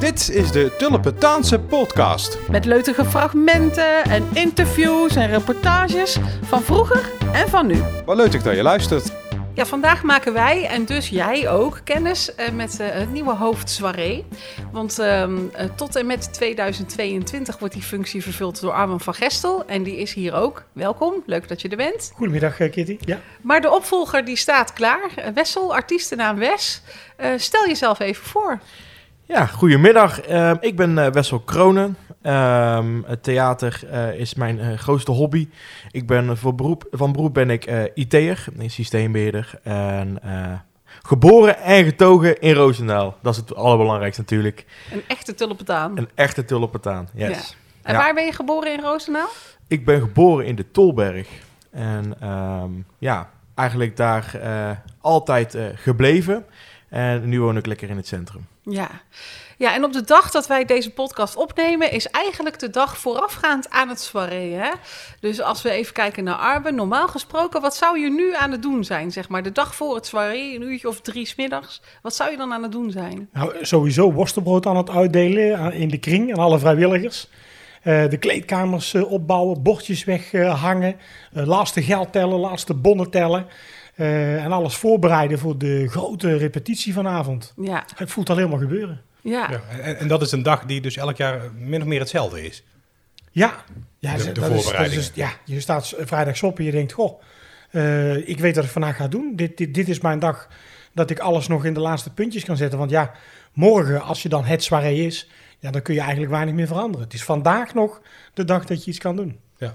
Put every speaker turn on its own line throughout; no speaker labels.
Dit is de Tulpentaanse podcast.
Met leutige fragmenten en interviews en reportages van vroeger en van nu.
Wat leuk dat je luistert.
Ja, vandaag maken wij en dus jij ook kennis eh, met eh, het nieuwe hoofd Soirée. Want ehm, eh, tot en met 2022 wordt die functie vervuld door Armin van Gestel. En die is hier ook. Welkom, leuk dat je er bent.
Goedemiddag Kitty. Ja.
Maar de opvolger die staat klaar. Wessel, artiestennaam Wes. Eh, stel jezelf even voor.
Ja, goedemiddag. Ehm, ik ben eh, Wessel Kronen. Ehm, het theater eh, is mijn eh, grootste hobby. Ik ben voor beroep, van beroep ben ik IT'er, een systeembeheerder. En geboren en getogen in Roosendaal. Dat is het allerbelangrijkste natuurlijk.
Een echte tulpentaan.
Een echte tulpentaan, yes.
En
Ja.
waar ben je geboren in Roosendaal?
Ik ben geboren in de Tolberg. En ehm, ja, eigenlijk daar altijd gebleven. En nu woon ik lekker in het centrum.
Ja. ja, en op de dag dat wij deze podcast opnemen, is eigenlijk de dag voorafgaand aan het soirée. Dus als we even kijken naar Arben, normaal gesproken, wat zou je nu aan het doen zijn? Zeg maar de dag voor het soirée, een uurtje of drie smiddags. Wat zou je dan aan het doen zijn?
Nou, sowieso worstenbrood aan het uitdelen aan- in de kring aan alle vrijwilligers. Eh, de kleedkamers eh, opbouwen, bordjes weghangen, eh laatste geld tellen, laatste bonnen tellen. Eh, en alles voorbereiden voor de grote repetitie vanavond.
Ja,
Het voelt al helemaal gebeuren.
ja.
Ja, en, en dat is een dag die dus elk jaar min of meer hetzelfde is.
Ja, ja
De-
dat
de
is- dat is-
voorbereidingen.
ja je staat vrijdags op en je denkt, goh, eh, ik weet wat ik vandaag ga doen. Dit, dit, dit is mijn dag dat ik alles nog in de laatste puntjes kan zetten. Want ja, morgen, als je dan het soirée is, ja, dan kun je eigenlijk weinig meer veranderen. Het is vandaag nog de dag dat je iets kan doen.
Ja.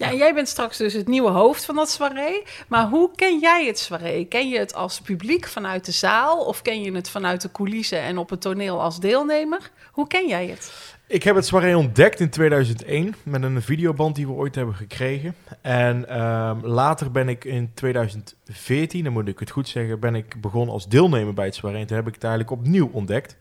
Ja, en jij bent straks dus het nieuwe hoofd van dat soirée. Maar hoe ken jij het soirée? Ken je het als publiek vanuit de zaal? Of ken je het vanuit de coulissen en op het toneel als deelnemer? Hoe ken jij het?
Ik heb het soirée ontdekt in 2001 met een videoband die we ooit hebben gekregen. En ehm, later ben ik in 2014, dan moet ik het goed zeggen, ben ik begonnen als deelnemer bij het soirée. En toen heb ik het eigenlijk opnieuw ontdekt.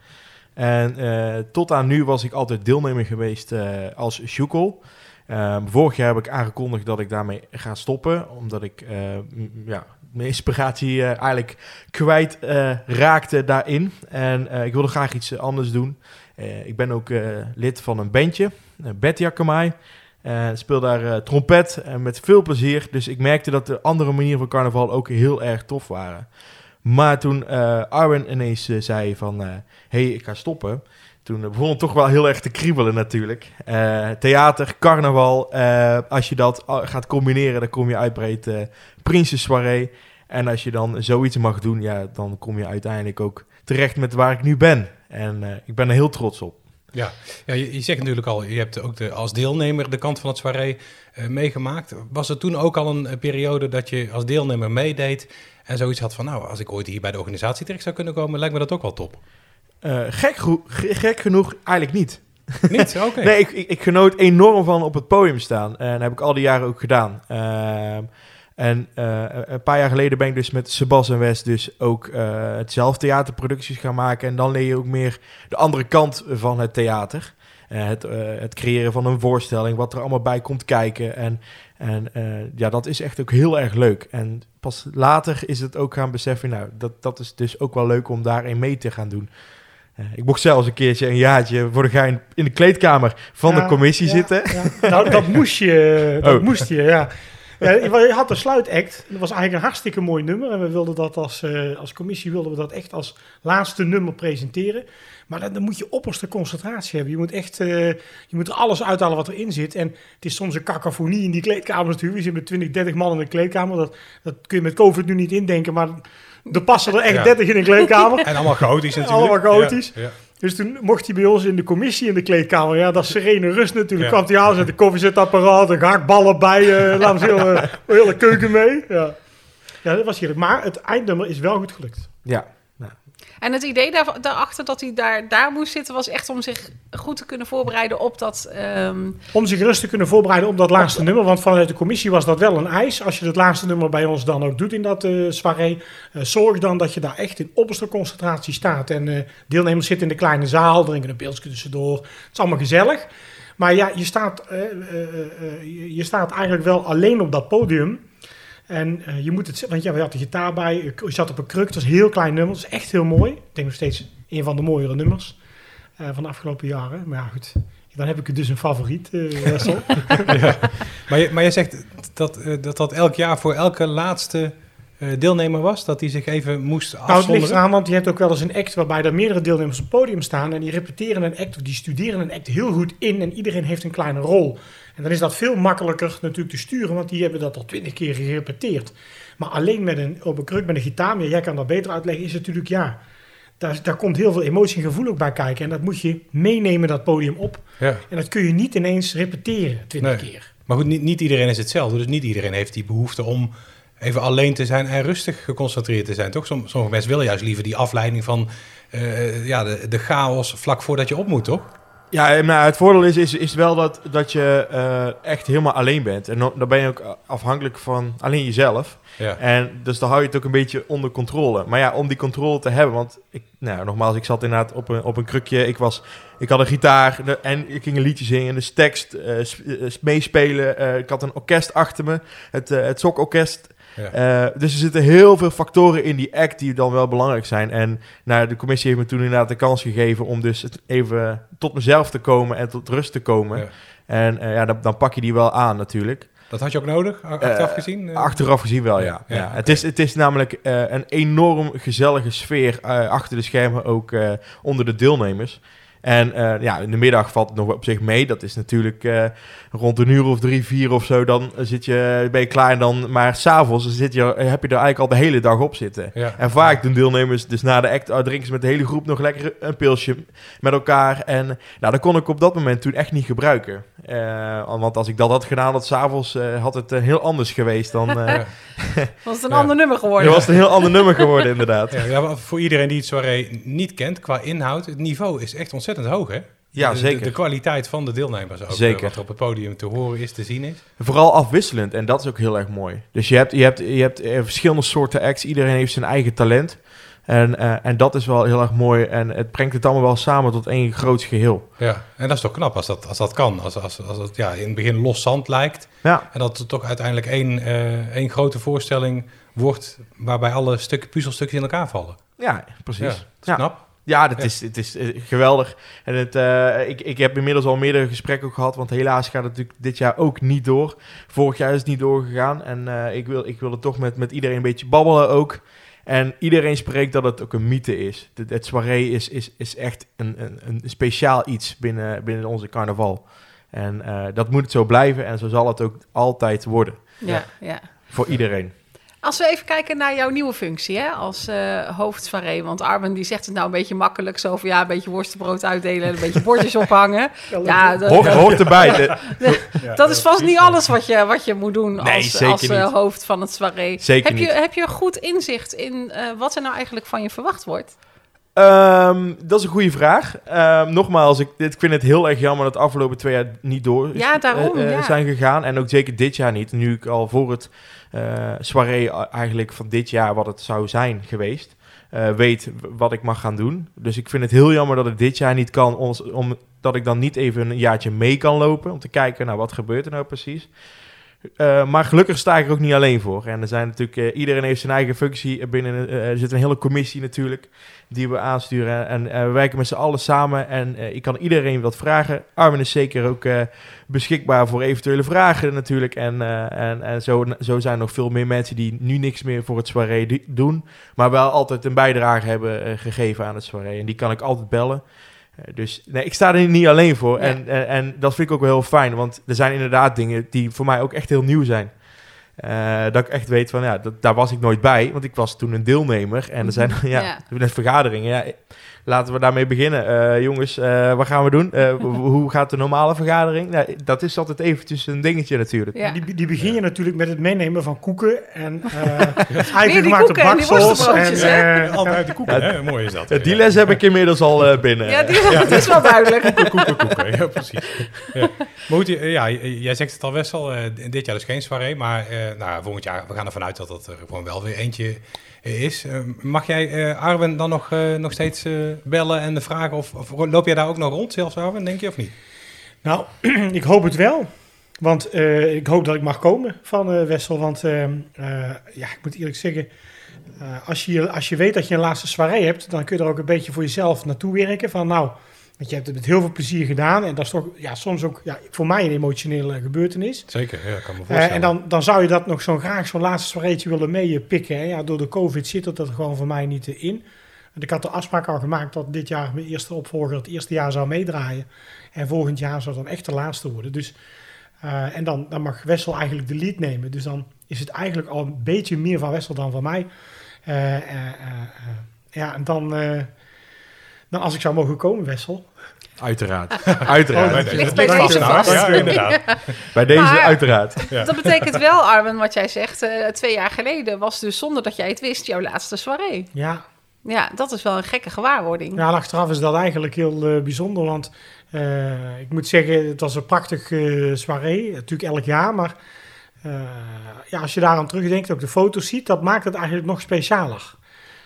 En eh, tot aan nu was ik altijd deelnemer geweest eh, als Sjoekel. Ehm, vorig jaar heb ik aangekondigd dat ik daarmee ga stoppen, omdat ik eh, ja, mijn inspiratie eh, eigenlijk kwijt eh, raakte daarin. En ik wilde graag iets anders doen. Ik ben ook lid van een bandje, uh, Betty Akamai. Eh, speel daar trompet en met veel plezier. Dus ik merkte dat de andere manieren van carnaval ook heel erg tof waren. Maar toen Arwen ineens zei van, hey, ik ga stoppen. Toen eh, begon toch wel heel erg te kriebelen natuurlijk. Eh, theater, carnaval, eh, als je dat al gaat combineren, dan kom je uit bij het eh Prinses Soirée. En als je dan zoiets mag doen, ja, dan kom je uiteindelijk ook terecht met waar ik nu ben. En eh, ik ben er heel trots op.
Ja, ja je, zegt natuurlijk al, je hebt ook de, als deelnemer de kant van het soirée eh, meegemaakt. Was er toen ook al een eh, periode dat je als deelnemer meedeed en zoiets had van, nou, als ik ooit hier bij de organisatie terecht zou kunnen komen, lijkt me dat ook wel top.
Eh, gek, gek genoeg eigenlijk niet.
Niet? Oké.
Nee, ik, ik, ik genoot enorm van op het podium staan. En dat heb ik al die jaren ook gedaan. Ehm, en eh, een paar jaar geleden ben ik dus met Sebas en West dus ook eh, het zelf theaterproducties gaan maken. En dan leer je ook meer de andere kant van het theater. Eh, het, eh, het creëren van een voorstelling, wat er allemaal bij komt kijken. En, en eh, ja, dat is echt ook heel erg leuk. En pas later is het ook gaan beseffen, nou, dat, dat is dus ook wel leuk om daarin mee te gaan doen. Eh, ik mocht zelfs een keertje een jaartje voor de gein in de kleedkamer van de commissie
ja,
zitten.
ja. Nou, dat moest je, dat
Oh.
moest je, ja. Ja, je had de sluitact. Dat was eigenlijk een hartstikke mooi nummer. En we wilden dat als, eh, als commissie wilden we dat echt als laatste nummer presenteren. Maar dan, dan moet je opperste concentratie hebben. Je moet echt eh, je moet er alles uithalen wat erin zit. En het is soms een cacophonie in die kleedkamers natuurlijk. We zitten met 20, 30 man in een kleedkamer. Dat, dat kun je met COVID nu niet indenken. Maar er passen er echt
Ja.
30 in een kleedkamer.
En allemaal chaotisch natuurlijk.
Allemaal chaotisch.
Ja, ja.
Dus toen mocht hij bij ons in de commissie in de kleedkamer. Ja, dat is serene rust natuurlijk.
Ja.
Kwam hij aan met een koffiezetapparaat, een gehaktballen bij. eh namen ze heel, eh, hele keuken mee. Ja. ja, dat was heerlijk. Maar het eindnummer is wel goed gelukt.
Ja,
En het idee daar, daarachter dat hij daar, daar moest zitten, was echt om zich goed te kunnen voorbereiden op dat. ehm,
Om zich rust te kunnen voorbereiden op dat laatste nummer. Want vanuit de commissie was dat wel een eis. Als je het laatste nummer bij ons dan ook doet in dat eh soirée. eh, zorg dan dat je daar echt in opperste concentratie staat. En eh, deelnemers zitten in de kleine zaal, drinken een pilsje tussendoor. Het is allemaal gezellig. Maar ja, je staat, je staat eigenlijk wel alleen op dat podium. En eh, je moet het, want ja, we hadden de gitaar bij, je zat op een kruk, het was een heel klein nummer, het is echt heel mooi. Ik denk nog steeds een van de mooiere nummers. eh, van de afgelopen jaren. Maar ja, goed, dan heb ik dus een favoriet, Wessel.
ja. maar, je, maar je zegt dat, dat dat elk jaar voor elke laatste deelnemer was? Dat die zich even moest
Nou, het ligt
afzonderen?
eraan, want je hebt ook wel eens een act waarbij er meerdere deelnemers op het podium staan. En die repeteren een act of die studeren een act heel goed in. En iedereen heeft een kleine rol. En dan is dat veel makkelijker natuurlijk te sturen, want die hebben dat al twintig keer gerepeteerd. Maar alleen met een, op een kruk met een gitaar, jij kan dat beter uitleggen, is het natuurlijk ja. Daar, daar komt heel veel emotie en gevoel ook bij kijken. En dat moet je meenemen, dat podium op.
Ja.
En dat kun je niet ineens repeteren, twintig
Nee.
keer.
Maar goed, niet, niet iedereen is hetzelfde. Dus niet iedereen heeft die behoefte om even alleen te zijn en rustig geconcentreerd te zijn. Toch? Som- Sommige mensen willen juist liever die afleiding van eh, ja, de, de chaos vlak voordat je op moet, toch?
Ja, nou, het voordeel is, is, is wel dat, dat je eh, echt helemaal alleen bent. En dan, ben je ook afhankelijk van alleen jezelf.
Ja.
En dus dan hou je het ook een beetje onder controle. Maar ja, om die controle te hebben, want ik, nou, nogmaals, ik zat inderdaad op een, op een krukje. Ik, was, ik had een gitaar de- en ik ging een liedje zingen, dus tekst, eh, eh, meespelen. Eh, ik had een orkest achter me, het, eh het Sokorkest.
Ja.
Eh, dus er zitten heel veel factoren in die act die dan wel belangrijk zijn. En nou, de commissie heeft me toen inderdaad de kans gegeven om dus het even tot mezelf te komen en tot rust te komen.
Ja.
En eh, ja, dan, dan pak je die wel aan natuurlijk.
Dat had je ook nodig, achteraf gezien? Eh,
Achteraf gezien wel, ja.
Ja,
het, is, het is namelijk een enorm gezellige sfeer achter de schermen, ook onder de deelnemers. En eh, ja, in de middag valt het nog op zich mee. Dat is natuurlijk eh, rond een uur of drie, vier of zo. Dan zit je, ben je klaar. En dan, maar s'avonds zit je, heb je er eigenlijk al de hele dag op zitten.
Ja.
En vaak doen deelnemers, dus na de act, uh, drinken ze met de hele groep nog lekker een pilsje met elkaar. En nou, dat kon ik op dat moment toen echt niet gebruiken. Eh, want als ik dat had gedaan, dat s'avonds, uh, had het uh, heel anders geweest dan... Uh,
Ja.
Was het een
Ja.
ander nummer geworden?
dan was het een heel ander nummer geworden, inderdaad.
Ja, ja, voor iedereen die het soirée niet kent, qua inhoud, het niveau is echt ontzettend hoog, hè?
Ja,
De-
zeker.
De, kwaliteit van de deelnemers ook.
Zeker.
eh, Wat er op het podium te horen is, te zien is.
Vooral afwisselend en dat is ook heel erg mooi. Dus je hebt, je hebt, je hebt eh, verschillende soorten acts, iedereen heeft zijn eigen talent. En, eh, en dat is wel heel erg mooi en het brengt het allemaal wel samen tot één groot geheel.
Ja, en dat is toch knap als dat, als dat kan. Als, als, als het ja, in het begin los zand lijkt.
Ja,
En dat het toch uiteindelijk één, één grote voorstelling wordt... waarbij alle stukken, puzzelstukjes in elkaar vallen.
ja precies.
Ja,
Ja,
dat is knap.
Ja, dat
Ja.
Is, het is eh, geweldig. En het, eh, ik, ik heb inmiddels al meerdere gesprekken ook gehad, want helaas gaat het natuurlijk dit jaar ook niet door. Vorig jaar is het niet doorgegaan en eh, ik, wil, ik wilde toch met, met iedereen een beetje babbelen ook. En iedereen spreekt dat het ook een mythe is. Het, het soirée is, is, is echt een, een, een speciaal iets binnen, binnen onze carnaval. En eh, dat moet het zo blijven en zo zal het ook altijd worden.
Ja, ja.
Voor iedereen.
Als we even kijken naar jouw nieuwe functie hè, als eh hoofdsoirée. Want Arben die zegt het nou een beetje makkelijk. Zo van ja, een beetje worstenbrood uitdelen en een beetje bordjes ophangen. Ja, dat,
Hoort, hoort erbij. De-
dat is vast niet alles wat je, wat je moet doen
Nee,
als,
zeker
als eh, hoofd van het soirée.
Zeker
heb, je,
niet.
heb je goed inzicht in eh, wat er nou eigenlijk van je verwacht wordt?
Ehm, dat is een goede vraag. Ehm, nogmaals, ik, dit, ik vind het heel erg jammer dat de afgelopen twee jaar niet door is-
Ja, daarom,
eh, eh,
ja.
zijn gegaan. En ook zeker dit jaar niet. Nu ik al voor het eh soirée eigenlijk van dit jaar wat het zou zijn geweest, weet wat ik mag gaan doen. Dus ik vind het heel jammer dat het dit jaar niet kan, ons- omdat ik dan niet even een jaartje mee kan lopen. Om te kijken, nou, wat gebeurt er nou precies. Eh, maar gelukkig sta ik er ook niet alleen voor. En er zijn natuurlijk, eh, iedereen heeft zijn eigen functie binnen. eh, er zit een hele commissie natuurlijk die we aansturen. En we werken met z'n allen samen. En ik kan iedereen wat vragen. Armin is zeker ook beschikbaar voor eventuele vragen natuurlijk. En, en, en zo, zo zijn er nog veel meer mensen die nu niks meer voor het soirée doen. Maar wel altijd een bijdrage hebben gegeven aan het soirée. En die kan ik altijd bellen. Eh, dus nee, ik sta er niet alleen voor.
Ja.
En, en, en dat vind ik ook wel heel fijn. Want er zijn inderdaad dingen die voor mij ook echt heel nieuw zijn. Eh, dat ik echt weet van, ja, dat, daar was ik nooit bij. Want ik was toen een deelnemer. En er zijn ja,
Ja.
net vergaderingen. Ja, laten we daarmee beginnen. Eh, jongens, eh, wat gaan we doen? Eh, ho- hoe gaat de normale vergadering? Nou, dat is altijd eventjes een dingetje natuurlijk.
Ja.
Die, die begin je natuurlijk met het meenemen van koeken en eh eigen gemaakte
koeken en
eh,
Altijd de koeken,
Ja,
hè? Mooi is dat.
Die les heb ik inmiddels al binnen.
Ja, die, dat is wel duidelijk.
Koeken, koeken. Ja, precies. Ja. Maar goed, ja, jij zegt het al best wel. eh, dit jaar dus geen soirée. Maar eh, nou, volgend jaar, we gaan ervan uit dat dat er gewoon wel weer eentje is. Mag jij eh, Arwen dan nog, eh, nog steeds eh, bellen en de vragen? Of, of loop jij daar ook nog rond zelfs, Arwen, denk je, of niet?
Nou, ik hoop het wel. Want eh, ik hoop dat ik mag komen van eh, Wessel. Want eh, eh, ja, ik moet eerlijk zeggen, eh, als, je, als je weet dat je een laatste soirée hebt, dan kun je er ook een beetje voor jezelf naartoe werken. Van nou, Want je hebt het met heel veel plezier gedaan. En dat is toch ja, soms ook ja, voor mij een emotionele gebeurtenis.
Zeker, ja, kan me
Eh,
voorstellen.
en dan, dan zou je dat nog zo graag zo'n laatste soireetje willen meepikken. hè. Ja, door de COVID zit dat er gewoon voor mij niet in. Want ik had de afspraak al gemaakt dat dit jaar mijn eerste opvolger het eerste jaar zou meedraaien. En volgend jaar zou dan echt de laatste worden. Dus, eh, en dan, dan mag Wessel eigenlijk de lead nemen. Dus dan is het eigenlijk al een beetje meer van Wessel dan van mij. Eh, eh, ja, en dan, eh, dan als ik zou mogen komen, Wessel.
Uiteraard. uiteraard.
Oh,
deze-
ligt bij deze vast.
Ja, inderdaad.
Bij deze
Maar-
uiteraard.
Ja.
Dat betekent wel, Arwen, wat jij zegt. eh, twee jaar geleden was dus zonder dat jij het wist jouw laatste soirée.
Ja,
Ja, dat is wel een gekke gewaarwording.
Ja, achteraf is dat eigenlijk heel eh, bijzonder, want eh, ik moet zeggen, het was een prachtig eh soirée, natuurlijk elk jaar, maar ja, als je daar aan terugdenkt, ook de foto's ziet, dat maakt het eigenlijk nog specialer.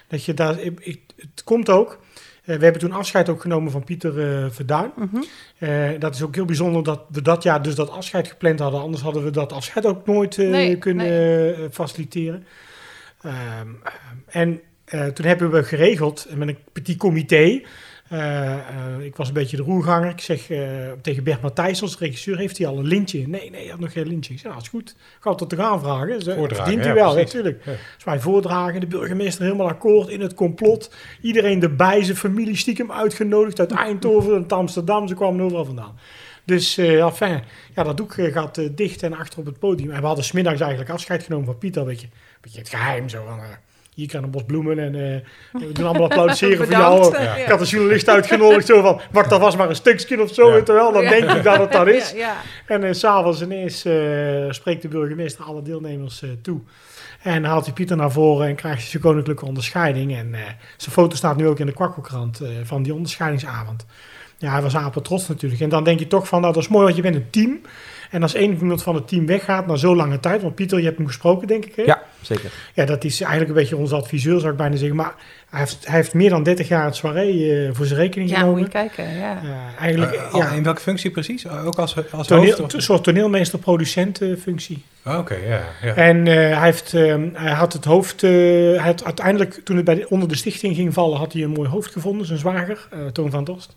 Dat je daar, ik, ik- het komt ook, we hebben toen afscheid ook genomen van Pieter Verduin.
Mhm.
Dat is ook heel bijzonder dat we dat jaar dus dat afscheid gepland hadden, anders hadden we dat afscheid ook nooit
Nee,
kunnen
nee.
faciliteren. Ehm, en eh, toen hebben we geregeld met een petit comité. eh, eh, ik was een beetje de roerganger. Ik zeg tegen Bert Matthijs, als regisseur, heeft hij al een lintje? Nee, nee, hij had nog geen lintje. Ik zeg, nou, is goed. Ga het tot te gaan vragen. Ze,
Voordragen,
verdient hij
ja,
wel, natuurlijk.
Ja.
Dus wij voordragen, de burgemeester helemaal akkoord in het complot. Iedereen erbij, zijn familie stiekem uitgenodigd uit Eindhoven, uit Amsterdam. Ze kwamen overal vandaan. Dus eh enfin, ja, dat doek gaat dicht en achter op het podium. En we hadden smiddags eigenlijk afscheid genomen van Pieter. Weet je, beetje het geheim zo van... hier je een bos bloemen en eh, we doen allemaal applaudisseren voor jou.
Ja.
Ik had een journalist uitgenodigd zo van... Wacht alvast maar een stukje of zo.
Ja.
Terwijl, dan
Ja.
denk ik dat het dat is.
Ja, ja.
En s s'avonds ineens eh, spreekt de burgemeester alle deelnemers eh, toe. En haalt hij Pieter naar voren en krijgt hij zijn koninklijke onderscheiding. En eh, zijn foto staat nu ook in de kwakkelkrant eh, van die onderscheidingsavond. Ja, hij was apen trots natuurlijk. En dan denk je toch van, nou dat is mooi, want je bent een team. En als één iemand van het team weggaat na zo lange tijd... Want Pieter, je hebt hem gesproken, denk ik, hè?
Ja, zeker.
Ja, dat is eigenlijk een beetje onze adviseur, zou ik bijna zeggen. Maar hij heeft, hij heeft meer dan 30 jaar het soirée eh, voor zijn rekening
Ja, moet
genomen.
je kijken. Ja.
Eh, eigenlijk,
Eh,
ja,
In welke functie precies? Ook als, als
toneel,
hoofd?
een soort toneelmeester-producent eh, functie.
Oh, Oké, ja. ja.
En eh, hij, heeft, eh, hij had het hoofd, eh, hij had uiteindelijk, toen het bij de, onder de stichting ging vallen, had hij een mooi hoofd gevonden, zijn zwager, eh, Toon van Dorst.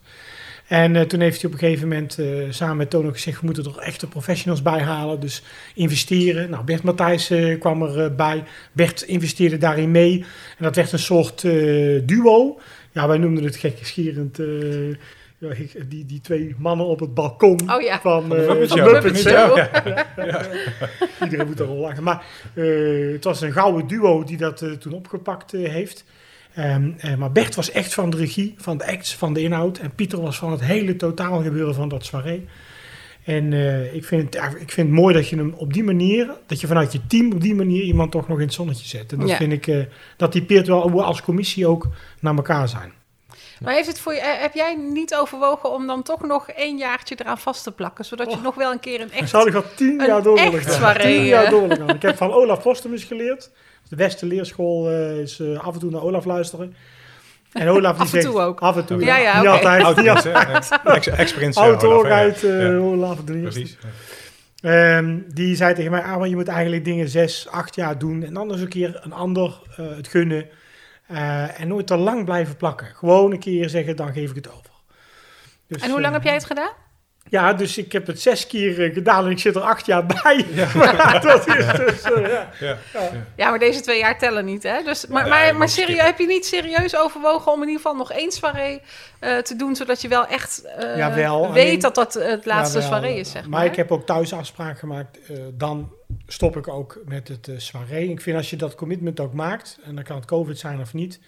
En eh, toen heeft hij op een gegeven moment eh, samen met Toon ook gezegd, we moeten er echte professionals bij halen, dus investeren. Nou, Bert Matthijs eh, kwam erbij, bij. Bert investeerde daarin mee. En dat werd een soort eh, duo. Ja, wij noemden het gekgeschierend... eh ja, die, die twee mannen op het balkon
Oh ja.
van, eh, van. Muppets?
Ja,
Iedereen moet erom lachen. Maar eh, het was een gouden duo die dat toen opgepakt heeft. Ehm, eh, maar Bert was echt van de regie, van de acts, van de inhoud. En Pieter was van het hele totaal gebeuren van dat soirée. En eh, ik, vind het, ik vind het mooi dat je hem op die manier, dat je vanuit je team op die manier iemand toch nog in het zonnetje zet. En dat
Ja.
vind ik, eh, dat typeert wel hoe we als commissie ook naar elkaar zijn.
Maar heeft het voor je, heb jij niet overwogen om dan toch nog één jaartje eraan vast te plakken? Zodat je
Oh.
nog wel een keer een echt...
zou ik al tien jaar door willen
echt
gaan.
soirée,
Tien jaar door willen gaan. Ik heb van Olaf Postumus geleerd. De beste leerschool eh, is eh, af en toe naar Olaf luisteren. En Olaf die
Af en
zegt...
toe ook.
Af en toe,
Ja, ja,
Niet altijd.
hè? Ex- Ex-prins. eh,
Oud
Olaf,
uit
Ja.
eh, Olaf.
Precies.
Ehm, die zei tegen mij, ah, je moet eigenlijk dingen zes, acht jaar doen. En dan eens een keer een ander eh, het gunnen. Eh, en nooit te lang blijven plakken. Gewoon een keer zeggen, dan geef ik het over. Dus,
En hoe lang heb jij het gedaan?
Ja, dus ik heb het zes keer eh, gedaan en ik zit er acht jaar bij. Maar dat is dus, eh, ja.
Ja.
Ja, maar deze twee jaar tellen niet, hè? Dus, maar
Ja,
maar, maar serieus, heb je niet serieus overwogen om in ieder geval nog één soirée eh, te doen, zodat je wel echt eh,
Jawel,
weet
alleen-
dat dat het laatste
Jawel,
soirée is, zeg maar.
Maar ik heb ook thuis afspraak gemaakt. eh, dan stop ik ook met het soirée. Ik vind als je dat commitment ook maakt, en dan kan het COVID zijn of niet,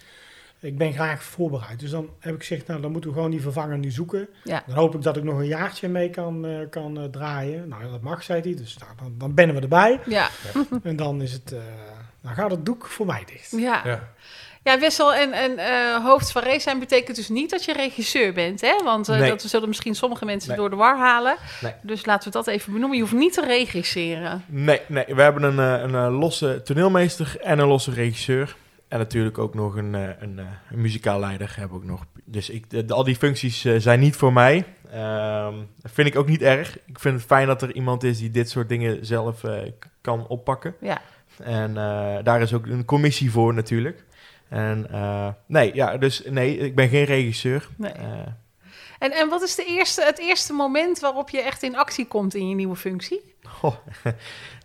ik ben graag voorbereid. Dus dan heb ik gezegd, nou dan moeten we gewoon die vervanger nu zoeken.
Ja.
Dan hoop ik dat ik nog een jaartje mee kan, eh, kan eh, draaien. Nou, dat mag, zei hij. Dus nou, dan, dan bennen we erbij.
Ja,
en dan is het, eh, dan gaat het doek voor mij dicht.
ja.
Ja.
Ja, wissel en, en eh hoofd van race zijn betekent dus niet dat je regisseur bent, hè? Want eh,
Nee.
dat zullen misschien sommige mensen
Nee.
door de war halen.
Nee.
Dus laten we dat even benoemen. Je hoeft niet te regisseren.
Nee, nee, we hebben een, een, eh, losse toneelmeester en een losse regisseur. En natuurlijk ook nog een, eh, een, eh, een muzikaal leider we ook nog. Dus ik, de- al die functies eh, zijn niet voor mij. Ehm, dat vind ik ook niet erg. Ik vind het fijn dat er iemand is die dit soort dingen zelf kan oppakken.
Ja.
En daar is ook een commissie voor natuurlijk. En nee, ja, dus nee, ik ben geen regisseur.
Nee. En, en wat is de eerste, het eerste moment waarop je echt in actie komt in je nieuwe functie?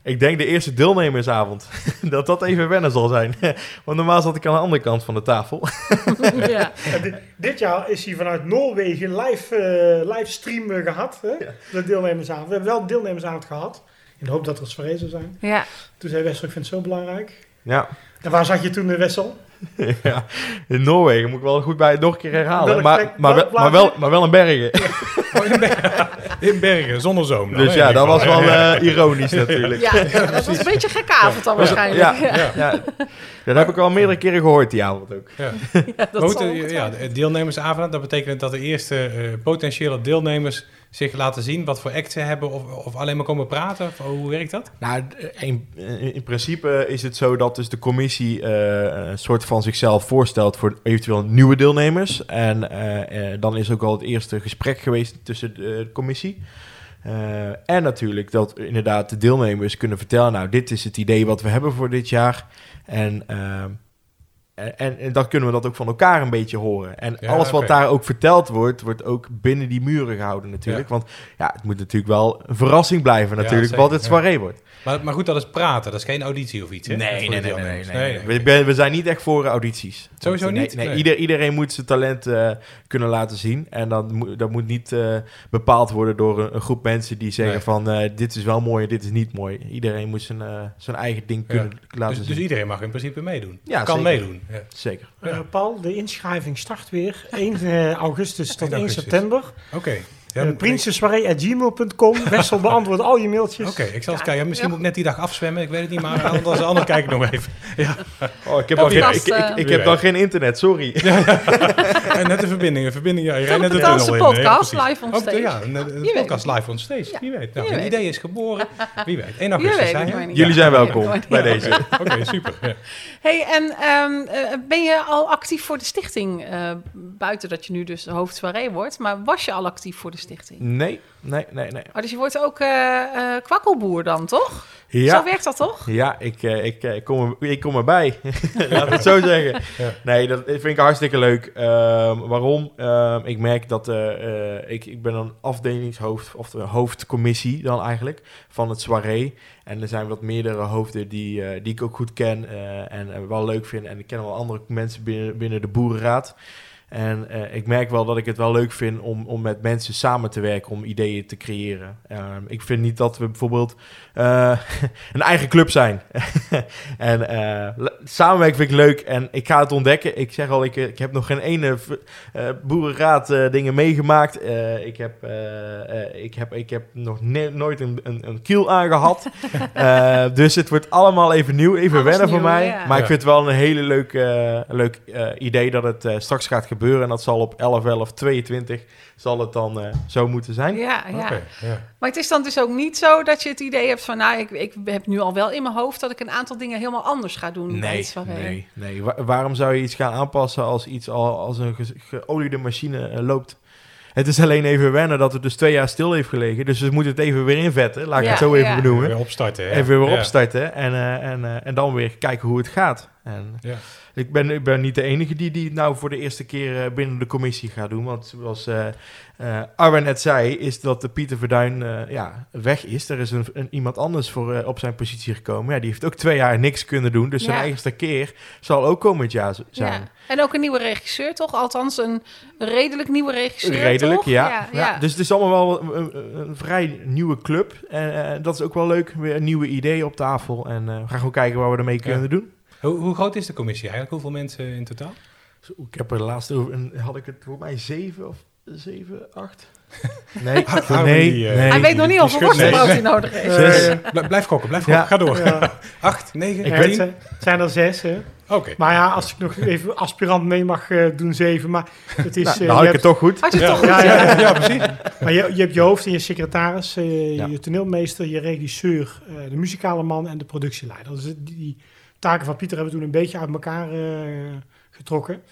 ik denk de eerste deelnemersavond. dat dat even wennen zal zijn. Want normaal zat ik aan de andere kant van de tafel.
ja.
Ja, dit, dit jaar is hij vanuit Noorwegen live, eh livestream eh, gehad. Hè? De deelnemersavond. We hebben wel een deelnemersavond gehad. In de hoop dat er soirée zou zijn.
ja.
Toen zei Wessel, ik vind het zo belangrijk.
Ja.
En waar zag je toen de Wessel?
ja, in Noorwegen moet ik wel goed bij nog een keer herhalen.
Welk
Maar, maar,
welk
maar, wel, maar wel in Bergen.
Oh, in, Bergen, in Bergen, zonder zoom. dan,
Dus ja, dat was wel eh, ironisch natuurlijk.
Ja, dat was een beetje een gekke avond dan waarschijnlijk.
Ja,
Ja,
ja. Dat heb ik al meerdere keren gehoord die avond ook.
Ja.
dat
goed, eh, ja, deelnemersavond, dat betekent dat de eerste eh, potentiële deelnemers zich laten zien wat voor act ze hebben of, of alleen maar komen praten? Hoe werkt dat?
Nou, in, in principe is het zo dat dus de commissie eh, een soort van zichzelf voorstelt voor eventueel nieuwe deelnemers. En eh, eh, dan is ook al het eerste gesprek geweest tussen de, commissie. En natuurlijk dat inderdaad de deelnemers kunnen vertellen, nou, dit is het idee wat we hebben voor dit jaar. En, ehm, en, en, en dan kunnen we dat ook van elkaar een beetje horen. En
Ja,
alles wat daar ook verteld wordt, wordt ook binnen die muren gehouden natuurlijk. Want ja, het moet natuurlijk wel een verrassing blijven natuurlijk, wat het soirée wordt.
Maar, maar goed, dat is praten, dat is geen auditie of iets. Hè?
Nee, nee, nee, nee, nee,
deelnemers.
nee. We, zijn niet echt voor audities.
Sowieso
eh,
niet?
Nee, nee,
Nee.
Ieder, iedereen moet zijn talent eh, kunnen laten zien. En dan moet, dat moet niet eh, bepaald worden door een, een groep mensen die zeggen van... eh, dit is wel mooi en dit is niet mooi. Iedereen moet zijn, eh, zijn eigen ding kunnen laten
Dus,
zien.
dus iedereen mag in principe meedoen.
Ja,
kan
zeker.
meedoen. Ja.
Zeker.
Ja.
Eh, Paul, de inschrijving start weer 1 eh, augustus tot
1
1
augustus.
september.
Oké. Ja,
Ja,
moet-
Prinsensoiree.gmail.com. Wessel beantwoordt al je mailtjes.
Oké, ik zal eens
Ja.
kijken. Misschien
Ja.
moet ik net die dag afzwemmen. Ik weet het niet, maar anders, anders kijk ik nog even.
Oh, ik heb, dan geen, ik, ik,
eh,
heb dan geen internet, sorry.
En net de verbinding. Een verbinding ja, je rijdt net de tunnel in.
Betaanse
Ja,
podcast, live on stage.
Ja,
weet.
podcast live on stage.
Ja.
Wie weet. Nou,
Wie
een
weet.
idee is geboren. Wie weet. 1
Je
augustus,
het niet.
Jullie zijn welkom
Ja.
bij deze.
Oké, super. Ja.
Hey, en ehm, eh, ben je al actief voor de stichting? eh, buiten dat je nu dus hoofdsoirée wordt. Maar was je al actief voor de stichting?
Nee, nee, nee, nee.
Oh, dus je wordt ook eh, eh, kwakkelboer dan, toch?
Ja.
Zo werkt dat toch?
Ja, ik, eh, ik, eh, ik, kom, er, ik kom erbij. Laat het zo zeggen.
Ja.
Nee, dat vind ik hartstikke leuk. Ehm, waarom? Ehm, ik merk dat eh, eh, ik, ik ben een afdelingshoofd, of de hoofdcommissie dan eigenlijk, van het soirée. En er zijn wat meerdere hoofden die, eh, die ik ook goed ken eh, en wel leuk vind. En ik ken wel andere mensen binnen, binnen de boerenraad. En eh, ik merk wel dat ik het wel leuk vind om, om met mensen samen te werken, om ideeën te creëren. Ehm, ik vind niet dat we bijvoorbeeld eh, een eigen club zijn. en eh, samenwerken vind ik leuk en ik ga het ontdekken. Ik zeg al, ik, ik heb nog geen ene eh, boerenraad eh, dingen meegemaakt. Eh, ik, heb, eh, eh, ik, heb, ik heb nog nooit een, een, een kiel aangehad. Eh, dus het wordt allemaal even nieuw, even
Alles
wennen voor mij.
ja.
Maar ik vind het wel een hele leuk, eh, leuk eh, idee dat het eh, straks gaat gebeuren. En dat zal op 11, 11, 22 zal het dan eh, zo moeten zijn.
Ja, ja.
Oké, ja.
Maar het is dan dus ook niet zo dat je het idee hebt van... nou, ik, ik heb nu al wel in mijn hoofd dat ik een aantal dingen helemaal anders ga doen.
Nee, nee, nee. Wa- waarom zou je iets gaan aanpassen als iets al als een ge- geoliede machine eh, loopt? Het is alleen even wennen dat het dus twee jaar stil heeft gelegen. Dus we moeten het even weer invetten. Laat ik
Ja,
het zo even
ja.
benoemen.
Weer opstarten. hè?
Even weer
Ja.
opstarten en, eh, en, eh, en dan weer kijken hoe het gaat. En
Ja.
Ik, ben, ik ben niet de enige die, die het nou voor de eerste keer eh, binnen de commissie gaat doen. Want zoals eh eh, Arwen net zei, is dat de Pieter Verduin eh, ja, weg is. Er is een, een, iemand anders voor, op zijn positie gekomen. Ja, die heeft ook twee jaar niks kunnen doen. Dus zijn eigenste keer zal ook komend jaar zijn.
Ja. En ook een nieuwe regisseur, toch? Althans, een redelijk nieuwe regisseur,
Redelijk,
toch?
ja.
ja,
ja.
ja.
Dus het is allemaal wel een, vrij nieuwe club. En dat is ook wel leuk. Weer een nieuwe idee op tafel. En eh, we gaan gewoon kijken wat we ermee
Ja.
kunnen doen.
Hoe, hoe groot is de commissie eigenlijk? Hoeveel mensen in totaal?
Zo, ik heb er laatst over, een- had ik het voor mij zeven of zeven, acht? Nee, nee,
die, eh,
nee.
Hij weet nog niet hoeveel
nee,
worstenbrood hij nodig heeft.
Zes.
Eh, bl- blijf gokken, blijf gokken.
Ja.
Ga door.
Ja.
Acht, negen,
Ik weet-
het zijn- er zes, hè.
Oké.
Maar ja, als ik nog even aspirant mee mag eh, doen, zeven. Maar het is...
Nou,
eh,
had ik
hebt-
het toch goed.
Had je
Ja.
toch goed?
Ja, ja, ja.
Ja, precies.
Maar je, je hebt je hoofd en je secretaris, eh,
Ja.
je toneelmeester, je regisseur, eh, de muzikale man en de productieleider. Dus die, die taken van Pieter hebben we toen een beetje uit elkaar eh, getrokken.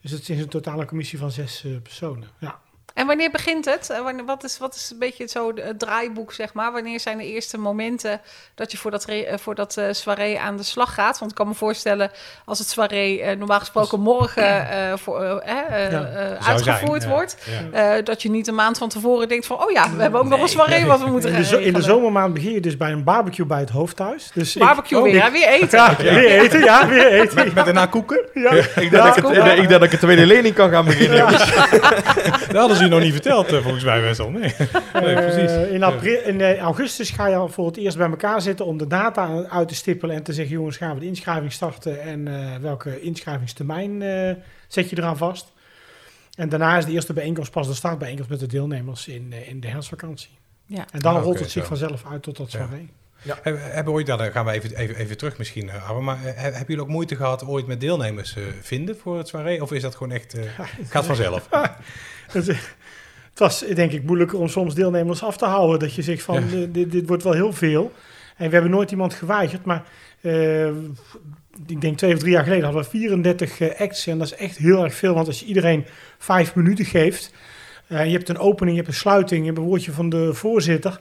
Dus het is een totale commissie van zes eh, personen. Ja.
En wanneer begint het? Eh, Wat is, wat is een beetje zo het draaiboek, zeg maar? Wanneer zijn de eerste momenten dat je voor dat, eh, voor dat eh, soirée aan de slag gaat? Want ik kan me voorstellen, als het soirée normaal gesproken morgen eh, voor, eh, eh, eh,
Ja.
eh,
Zou
uitgevoerd
zijn,
wordt,
Ja.
eh, dat je niet een maand van tevoren denkt van, oh ja, we hebben ook nog een soirée wat we moeten
In de, in de zomermaand begin je dus bij een barbecue bij het hoofdhuis. Dus ik-
Barbecue
oh,
weer,
ik-
hè? weer eten.
Ja, weer eten, ja, weer eten.
Met, met daarna koeken?
Ja.
Ik denk, dat ik, het, ik denk dat ik een tweede lening kan gaan beginnen.
Dat hadden nog niet verteld, eh, volgens mij Wessel. Nee, nee precies.
Eh, in, april, in eh, augustus ga je al voor het eerst bij elkaar zitten om de data uit te stippelen en te zeggen, jongens, gaan we de inschrijving starten en eh, welke inschrijvingstermijn eh, zet je eraan vast. En daarna is de eerste bijeenkomst pas de startbijeenkomst met de deelnemers in, in de herfstvakantie.
Ja.
En dan
Ah,
rolt het zich
zo.
vanzelf uit tot dat
Ja.
soirée.
Hebben, hebben ooit, nou, dan gaan we even, even, even terug misschien, Arwen, maar he- hebben jullie ook moeite gehad ooit met deelnemers eh, vinden voor het soirée? Of is dat gewoon echt, eh, gaat vanzelf?
het was denk ik moeilijker om soms deelnemers af te houden. Dat je zegt van
Ja.
eh, dit, dit wordt wel heel veel. En we hebben nooit iemand geweigerd. Maar eh, ik denk twee of drie jaar geleden hadden we 34 eh, acts. En dat is echt heel erg veel. Want als je iedereen vijf minuten geeft. je hebt een opening, je hebt een sluiting, je hebt een woordje van de voorzitter.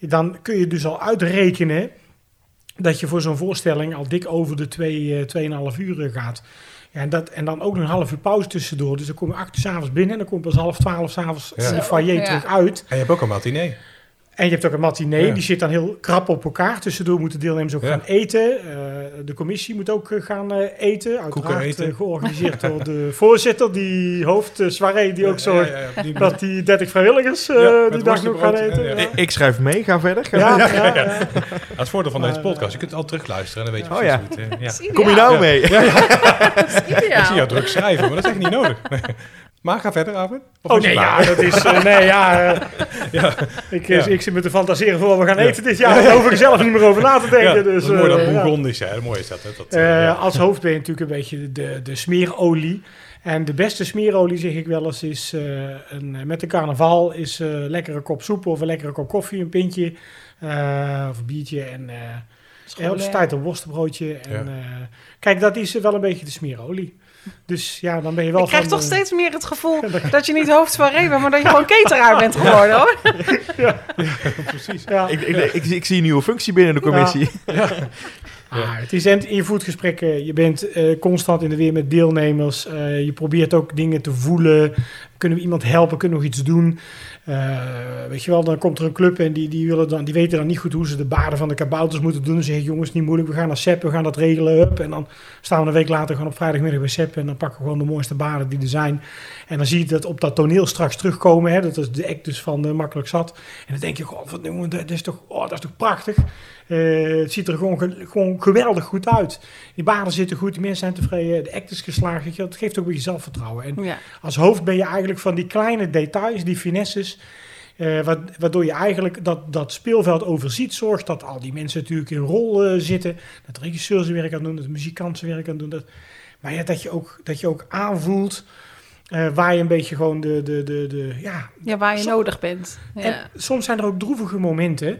Dan kun je dus al uitrekenen dat je voor zo'n voorstelling al dik over de twee, eh, 2,5 uur gaat. Ja, en, dat, en dan ook nog een half uur pauze tussendoor. Dus dan kom je acht uur s'avonds binnen en dan kom je pas half twaalf s'avonds
Ja.
in de foyer
Ja.
terug uit.
En je hebt ook een matinee.
En je hebt ook een matinee,
Ja.
die zit dan heel krap op elkaar. Tussendoor moeten deelnemers ook
Ja.
gaan eten. Eh, de commissie moet ook eh, gaan eh, eten. Uiteraard
eten.
georganiseerd door de voorzitter, die hoofd uh, soirée, die ook zorgt
Ja, ja, ja, die-
dat die 30 vrijwilligers eh,
Ja, met
die dag nog gaan eten.
ja,
Ja,
ja.
Ik schrijf mee, ga verder. Ga
ja,
verder.
ja, ja.
Dat is het voordeel van deze podcast. Je kunt het al terugluisteren en dan weet je
Oh,
precies
ja.
hoe het...
Kom je nou mee?
Ik zie jou druk schrijven, maar dat is echt niet nodig. Maar ga verder. Of
Oh nee, ja, dat is. eh, nee, ja. eh,
Ja.
Ik, eh,
Ja.
ik zit me te fantaseren voor wat we gaan
Ja.
eten dit jaar. Daar hoef ik zelf niet meer over na te denken.
Ja,
dus,
dat is mooi, dat
ja.
Bourgondisch, hè. Mooi is dat. Hè? dat ja.
Als hoofd ben je natuurlijk een beetje de, de smeerolie. En de beste smeerolie, zeg ik wel eens, is eh, een, met de carnaval is eh, een lekkere kop soep of een lekkere kop koffie, een pintje eh, of een biertje. En eh zijn tijd een worstenbroodje. En,
Ja.
eh, kijk, dat is wel een beetje de smeerolie. Dus ja, dan ben je wel
Ik krijg
van,
toch
eh,
steeds meer het gevoel dat je niet hoofdsoirée bent, maar dat je gewoon cateraar bent geworden hoor.
precies.
Ja.
Ik, ik, ik, zie- ik zie een nieuwe functie binnen de commissie.
Ah, het is in je voetgesprekken, je bent eh, constant in de weer met deelnemers. eh, je probeert ook dingen te voelen. Kunnen we iemand helpen? Kunnen we nog iets doen? Eh, weet je wel, dan komt er een club en die, die, willen dan, die weten dan niet goed hoe ze de baden van de kabouters moeten doen. Dan zeggen jongens, niet moeilijk, we gaan naar Sepp, we gaan dat regelen. Hup. En dan staan we een week later gewoon op vrijdagmiddag bij Sepp en dan pakken we gewoon de mooiste baden die er zijn. En dan zie je dat op dat toneel straks terugkomen. Hè? Dat is de act dus van eh, Makkelijk Zat. En dan denk je, goh, wat, jongen, dat is toch, oh, dat is toch prachtig. Eh, het ziet er gewoon, ge- gewoon geweldig goed uit. Die baden zitten goed, die mensen zijn tevreden, de act is geslaagd. weet je wel. Het geeft ook een beetje zelfvertrouwen. En
Ja.
als hoofd ben je eigenlijk van die kleine details, die finesses, eh, wa- waardoor je eigenlijk dat, dat speelveld overziet. Zorgt dat al die mensen natuurlijk in rol eh, zitten. Dat de regisseur zijn werk aan doen, dat de muzikant zijn werk aan doen. Dat, maar ja, dat je ook, dat je ook aanvoelt eh, waar je een beetje gewoon de, de, de, de ja,
ja, waar je
Som-
nodig bent. Ja.
en soms zijn er ook droevige momenten.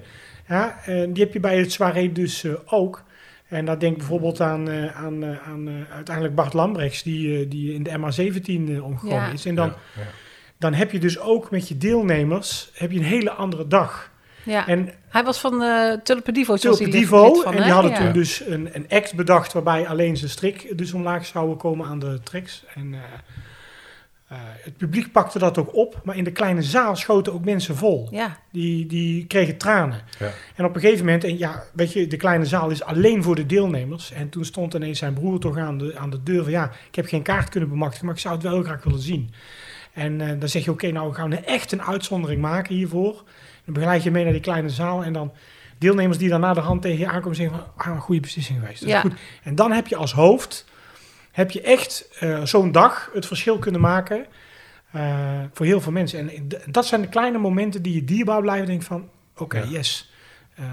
Ja, en die heb je bij het soirée dus ook. En dan denk ik bijvoorbeeld aan, eh, aan, eh, aan uiteindelijk Bart Lambrechts, die, die in de MA17 eh, omgekomen
Ja.
is. En dan,
Ja, ja.
Dan heb je dus ook met je deelnemers heb je een hele andere dag.
ja.
En
Hij was van uh, Divo, zoals
Tulpen
hij
Divo, en die hadden
ja.
toen dus een, een act bedacht waarbij alleen zijn strik dus omlaag zouden komen aan de tracks. En eh, eh, het publiek pakte dat ook op, maar in de kleine zaal schoten ook mensen vol.
Ja,
Die, die kregen tranen.
Ja.
En op een gegeven moment, en ja, weet je, de kleine zaal is alleen voor de deelnemers. En toen stond ineens zijn broer toch aan de, aan de deur van, ja, ik heb geen kaart kunnen bemachtigen, maar ik zou het wel heel graag willen zien. En eh, dan zeg je, oké, nou we gaan we echt een uitzondering maken hiervoor. Dan begeleid je mee naar die kleine zaal en dan deelnemers die dan na de hand tegen je aankomen zeggen van, ah, een goede beslissing geweest. Dat is
Ja.
goed. En dan heb je als hoofd, heb je echt eh, zo'n dag het verschil kunnen maken eh, voor heel veel mensen. En dat zijn de kleine momenten die je dierbaar blijven. Denk van, oké,
Ja.
yes. Eh,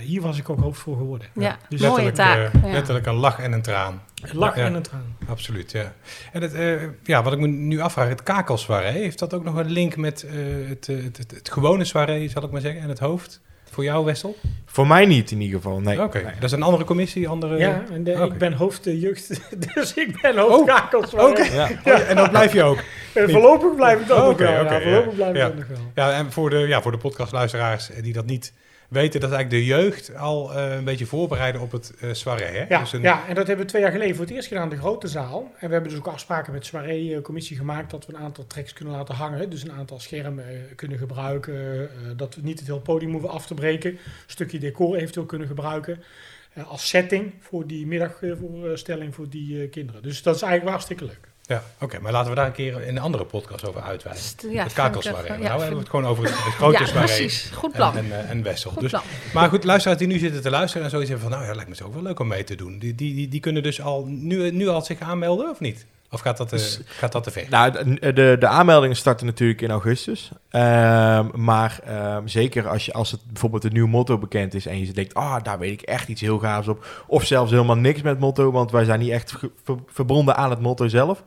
hier was ik ook hoofd voor geworden.
ja.
Dus
mooie
Letterlijk,
taak.
eh,
ja.
letterlijk een lach en een traan.
Lach
Ja.
en een traan.
Absoluut, ja. En het, eh, ja, wat ik me nu afvraag, het kakelsoirée, heeft dat ook nog een link met eh, het, het, het, het gewone soirée, zal ik maar zeggen, en het hoofd? Voor jou, Wessel?
Voor mij niet in ieder geval, nee.
Oké,
Nee.
dat is een andere commissie, andere...
Ja, en de-
Oké.
ik ben hoofd eh, jeugd, dus ik ben hoofd kakels.
Oké,
Ja.
Oh, ja, en dan blijf je ook.
Eh, voorlopig blijf ik dat nog wel. ja, voorlopig
ja.
blijf ik
Ja.
dat nog wel.
Ja, en voor de, ja, voor de podcastluisteraars die dat niet weten, dat eigenlijk de jeugd al eh, een beetje voorbereiden op het eh soirée, hè?
Ja,
Dus een-
ja, en dat hebben we twee jaar geleden voor het eerst gedaan in de grote zaal. En we hebben dus ook afspraken met de soirée-commissie gemaakt dat we een aantal tracks kunnen laten hangen. Dus een aantal schermen eh, kunnen gebruiken. dat we niet het hele podium hoeven af te breken. Een stukje decor eventueel kunnen gebruiken. als setting voor die middagvoorstelling voor die kinderen. Dus dat is eigenlijk hartstikke leuk.
Ja, oké, maar laten we daar een keer in een andere podcast over uitweiden.
St- ja,
het
echt,
nou hebben we het gewoon over het, het grote
ja, precies. Goed
En,
plan.
en, eh, en Wessel.
Goed
Dus,
plan.
maar goed, luisteraars die nu zitten te luisteren en zoiets hebben van... nou ja, lijkt me zo ook wel leuk om mee te doen. Die, die, die, die kunnen dus al nu, nu al zich aanmelden, of niet? Of gaat dat, te- gaat dat te ver?
Nou, de, de, aanmeldingen starten natuurlijk in augustus. Ehm, maar ehm, zeker als, je, als het bijvoorbeeld een nieuw motto bekend is en je denkt, ah, daar weet ik echt iets heel gaafs op. Of zelfs helemaal niks met motto, want wij zijn niet echt ver- verbonden aan het motto zelf.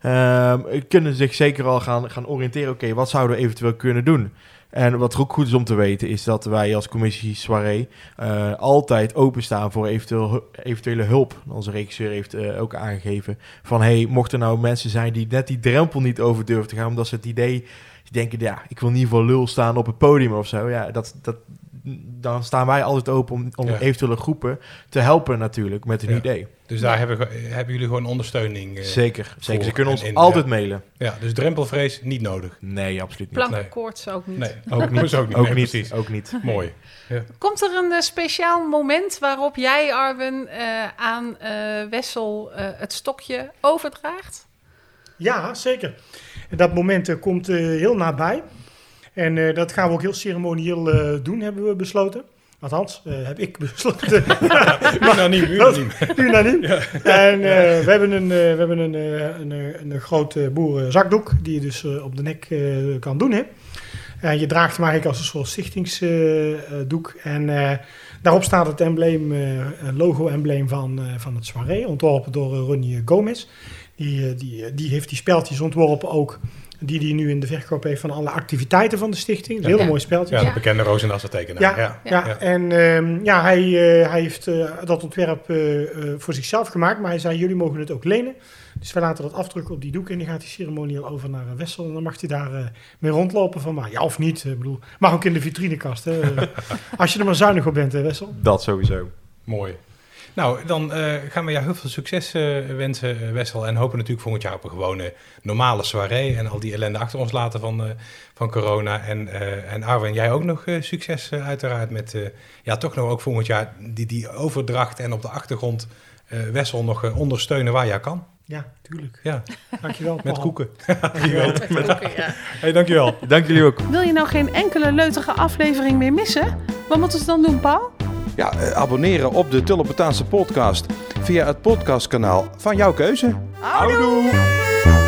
Ehm, kunnen zich zeker al gaan, gaan oriënteren, oké, wat zouden we eventueel kunnen doen? En wat ook goed is om te weten, is dat wij als commissie Soirée eh, altijd openstaan voor eventueel, eventuele hulp. Onze regisseur heeft eh, ook aangegeven van, hey, mochten er nou mensen zijn die net die drempel niet over durven te gaan, omdat ze het idee, denken, ja, ik wil niet voor lul staan op het podium of zo. Ja, dat, dat, dan staan wij altijd open om, om
Ja.
eventuele groepen te helpen natuurlijk met een
Ja.
idee.
Dus daar hebben, hebben jullie gewoon ondersteuning. eh,
Zeker, zeker. Ze kunnen
en
ons
in,
altijd
ja.
mailen.
Ja, dus drempelvrees niet nodig.
Nee, absoluut niet.
Plankenkoorts ook niet.
Nee,
Ook niet.
Ook niet.
Ook niet.
Precies.
Ook niet.
Mooi.
Komt er een eh, speciaal moment waarop jij, Arwen, eh, aan eh, Wessel eh, het stokje overdraagt?
Ja, zeker. En dat moment komt eh, heel nabij. En eh, dat gaan we ook heel ceremonieel eh, doen, hebben we besloten. Althans, eh, heb ik besloten.
Unaniem, unaniem.
Unaniem. En eh, we hebben een, eh, we hebben een, een, eh, een, grote boerenzakdoek die je dus op de nek kan doen. Hè? En je draagt hem eigenlijk als een soort stichtingsdoek. en daarop staat het embleem, een logo-embleem van, van het soirée, ontworpen door Ronnie Gomez. Die, die, die heeft die speltjes ontworpen ook, die hij nu in de verkoop heeft van alle activiteiten van de stichting. Een hele
Ja.
mooi speltje.
Ja, de bekende Roosendassen tekenaar.
Ja,
Ja.
ja.
Ja.
en ehm, ja, hij, eh, hij heeft eh, dat ontwerp eh, eh, voor zichzelf gemaakt, maar hij zei, jullie mogen het ook lenen. Dus wij laten dat afdrukken op die doek en dan gaat hij ceremonieel over naar Wessel. En dan mag hij daar eh, mee rondlopen van mij. Ja, of niet, ik bedoel, mag ook in de vitrinekast. Hè. Als je er maar zuinig op bent, hè, Wessel.
Dat sowieso.
Mooi. Nou, dan eh, gaan we jou heel veel succes eh, wensen, eh, Wessel. En hopen natuurlijk volgend jaar op een gewone normale soirée. En al die ellende achter ons laten van, eh, van corona. En, eh, en Arwen, jij ook nog eh, succes uiteraard met, eh, ja, toch nog ook volgend jaar die, die overdracht. En op de achtergrond eh, Wessel nog ondersteunen waar jij kan.
Ja, tuurlijk.
Ja,
Dankjewel.
met koeken.
Dankjewel.
ja.
Hey, dankjewel.
Dank jullie ook.
Wil je nou geen enkele leutige aflevering meer missen? Wat moeten ze dan doen, Paul?
Ja, eh, abonneren op de Tullepetaanse podcast via het podcastkanaal van jouw keuze.
Houdoe!